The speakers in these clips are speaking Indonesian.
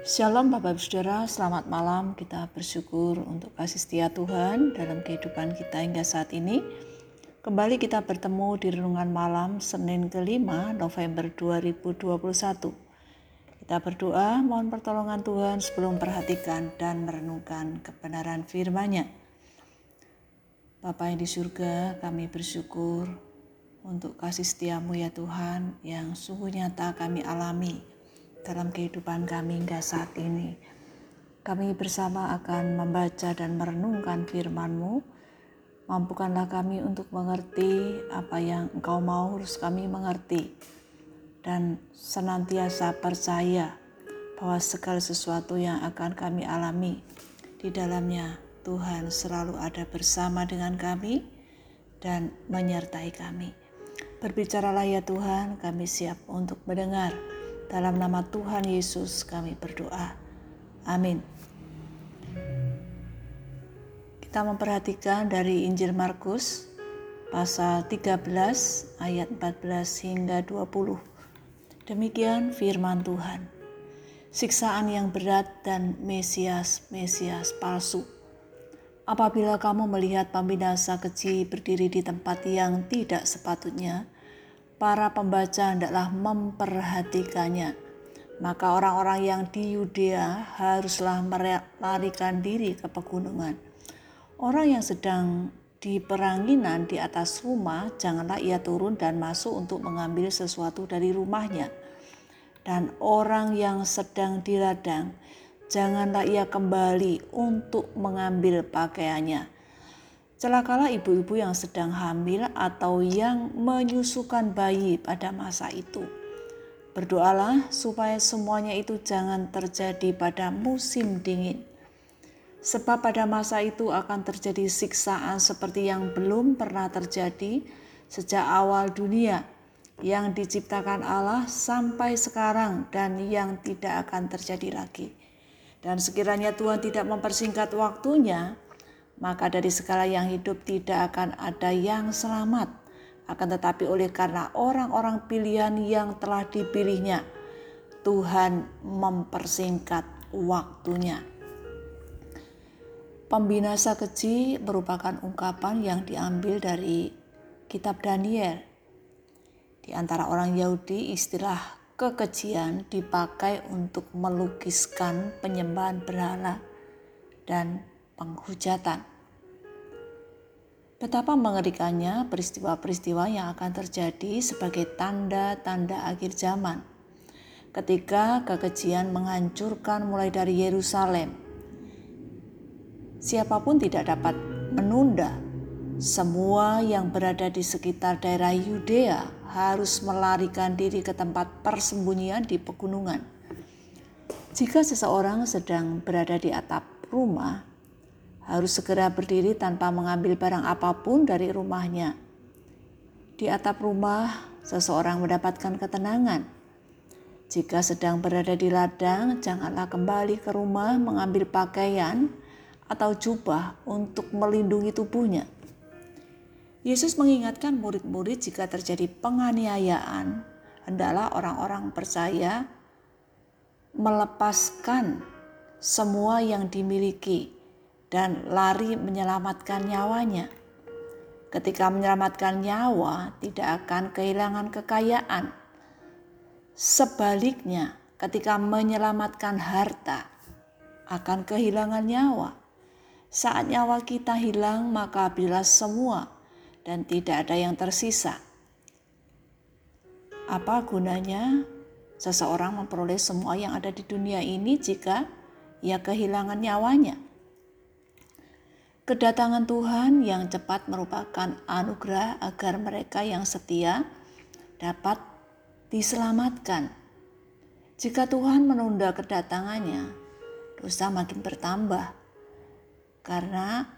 Shalom Bapak Ibu Saudara, selamat malam. Kita bersyukur untuk kasih setia Tuhan dalam kehidupan kita hingga saat ini. Kembali kita bertemu di renungan malam Senin kelima November 2021. Kita berdoa mohon pertolongan Tuhan sebelum perhatikan dan merenungkan kebenaran firman-Nya. Bapa yang di surga, kami bersyukur untuk kasih setiamu ya Tuhan yang sungguh nyata kami alami dalam kehidupan kami hingga saat ini. Kami bersama akan membaca dan merenungkan firman-Mu. Mampukanlah kami untuk mengerti apa yang Engkau mau harus kami mengerti. Dan senantiasa percaya bahwa segala sesuatu yang akan kami alami di dalamnya Tuhan selalu ada bersama dengan kami dan menyertai kami. Berbicaralah ya Tuhan, kami siap untuk mendengar dalam nama Tuhan Yesus kami berdoa. Amin. Kita memperhatikan dari Injil Markus pasal 13 ayat 14 hingga 20. Demikian firman Tuhan. Siksaan yang berat dan Mesias-Mesias palsu. Apabila kamu melihat pembinasa kecil berdiri di tempat yang tidak sepatutnya, para pembaca hendaklah memperhatikannya. Maka orang-orang yang di Yudea haruslah melarikan diri ke pegunungan. Orang yang sedang di peranginan di atas rumah, janganlah ia turun dan masuk untuk mengambil sesuatu dari rumahnya. Dan orang yang sedang di ladang, janganlah ia kembali untuk mengambil pakaiannya Celakalah ibu-ibu yang sedang hamil atau yang menyusukan bayi pada masa itu. Berdoalah supaya semuanya itu jangan terjadi pada musim dingin. Sebab pada masa itu akan terjadi siksaan seperti yang belum pernah terjadi sejak awal dunia yang diciptakan Allah sampai sekarang dan yang tidak akan terjadi lagi. Dan sekiranya Tuhan tidak mempersingkat waktunya, maka dari segala yang hidup tidak akan ada yang selamat. Akan tetapi oleh karena orang-orang pilihan yang telah dipilihnya, Tuhan mempersingkat waktunya. Pembinasa keji merupakan ungkapan yang diambil dari kitab Daniel. Di antara orang Yahudi istilah kekejian dipakai untuk melukiskan penyembahan berhala dan penghujatan. Betapa mengerikannya peristiwa-peristiwa yang akan terjadi sebagai tanda-tanda akhir zaman. Ketika kekejian menghancurkan mulai dari Yerusalem, siapa pun tidak dapat menunda. Semua yang berada di sekitar daerah Yudea harus melarikan diri ke tempat persembunyian di pegunungan. Jika seseorang sedang berada di atap rumah, harus segera berdiri tanpa mengambil barang apa pun dari rumahnya. Di atap rumah, seseorang mendapatkan ketenangan. Jika sedang berada di ladang, janganlah kembali ke rumah mengambil pakaian atau jubah untuk melindungi tubuhnya. Yesus mengingatkan murid-murid jika terjadi penganiayaan, hendaklah orang-orang percaya melepaskan semua yang dimiliki dan lari menyelamatkan nyawanya. Ketika menyelamatkan nyawa, tidak akan kehilangan kekayaan. Sebaliknya, ketika menyelamatkan harta, akan kehilangan nyawa. Saat nyawa kita hilang, maka bila semua dan tidak ada yang tersisa. Apa gunanya seseorang memperoleh semua yang ada di dunia ini jika ia kehilangan nyawanya? Kedatangan Tuhan yang cepat merupakan anugerah agar mereka yang setia dapat diselamatkan. Jika Tuhan menunda kedatangannya, dosa makin bertambah karena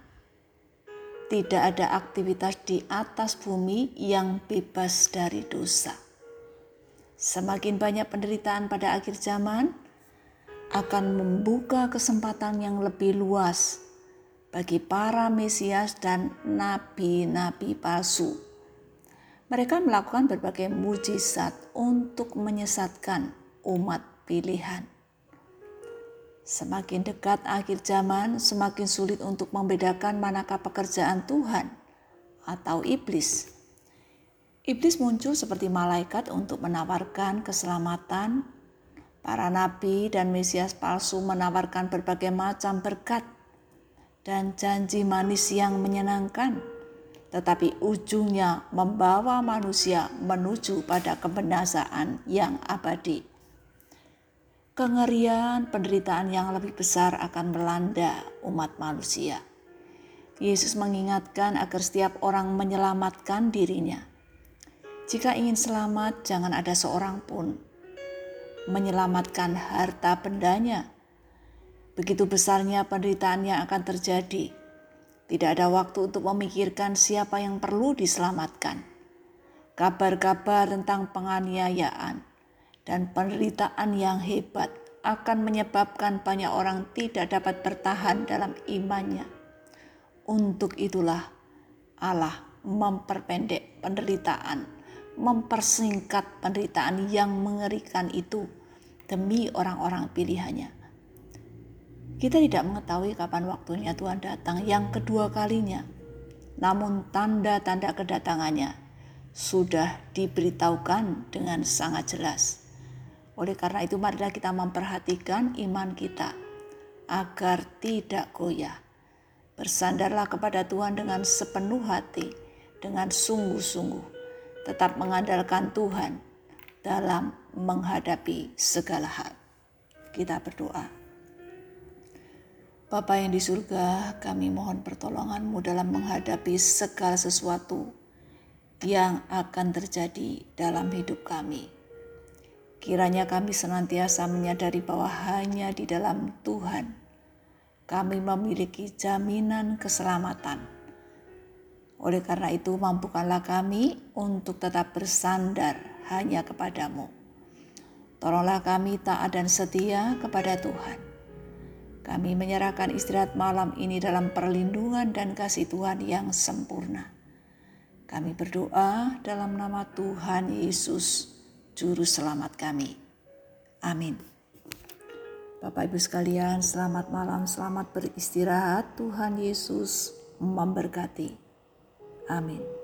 tidak ada aktivitas di atas bumi yang bebas dari dosa. Semakin banyak penderitaan pada akhir zaman akan membuka kesempatan yang lebih luas bagi para Mesias dan nabi-nabi palsu. Mereka melakukan berbagai mujizat untuk menyesatkan umat pilihan. Semakin dekat akhir zaman, semakin sulit untuk membedakan manakah pekerjaan Tuhan atau iblis. Iblis muncul seperti malaikat untuk menawarkan keselamatan. Para nabi dan mesias palsu menawarkan berbagai macam berkat dan janji manis yang menyenangkan, tetapi ujungnya membawa manusia menuju pada kebinasaan yang abadi kengerian penderitaan yang lebih besar akan melanda umat manusia. Yesus mengingatkan agar setiap orang menyelamatkan dirinya. Jika ingin selamat, jangan ada seorang pun menyelamatkan harta bendanya. Begitu besarnya penderitaan yang akan terjadi. Tidak ada waktu untuk memikirkan siapa yang perlu diselamatkan. Kabar-kabar tentang penganiayaan, dan penderitaan yang hebat akan menyebabkan banyak orang tidak dapat bertahan dalam imannya. Untuk itulah Allah memperpendek penderitaan, mempersingkat penderitaan yang mengerikan itu demi orang-orang pilihannya. Kita tidak mengetahui kapan waktunya Tuhan datang yang kedua kalinya, namun tanda-tanda kedatangannya sudah diberitahukan dengan sangat jelas. Oleh karena itu marilah kita memperhatikan iman kita agar tidak goyah. Bersandarlah kepada Tuhan dengan sepenuh hati, dengan sungguh-sungguh. Tetap mengandalkan Tuhan dalam menghadapi segala hal. Kita berdoa. Bapa yang di surga, kami mohon pertolonganmu dalam menghadapi segala sesuatu yang akan terjadi dalam hidup kami. Kiranya kami senantiasa menyadari bahwa hanya di dalam Tuhan kami memiliki jaminan keselamatan. Oleh karena itu, mampukanlah kami untuk tetap bersandar hanya kepadamu. Tolonglah kami taat dan setia kepada Tuhan. Kami menyerahkan istirahat malam ini dalam perlindungan dan kasih Tuhan yang sempurna. Kami berdoa dalam nama Tuhan Yesus Juru Selamat kami. Amin. Bapak Ibu sekalian, selamat malam, selamat beristirahat. Tuhan Yesus memberkati. Amin.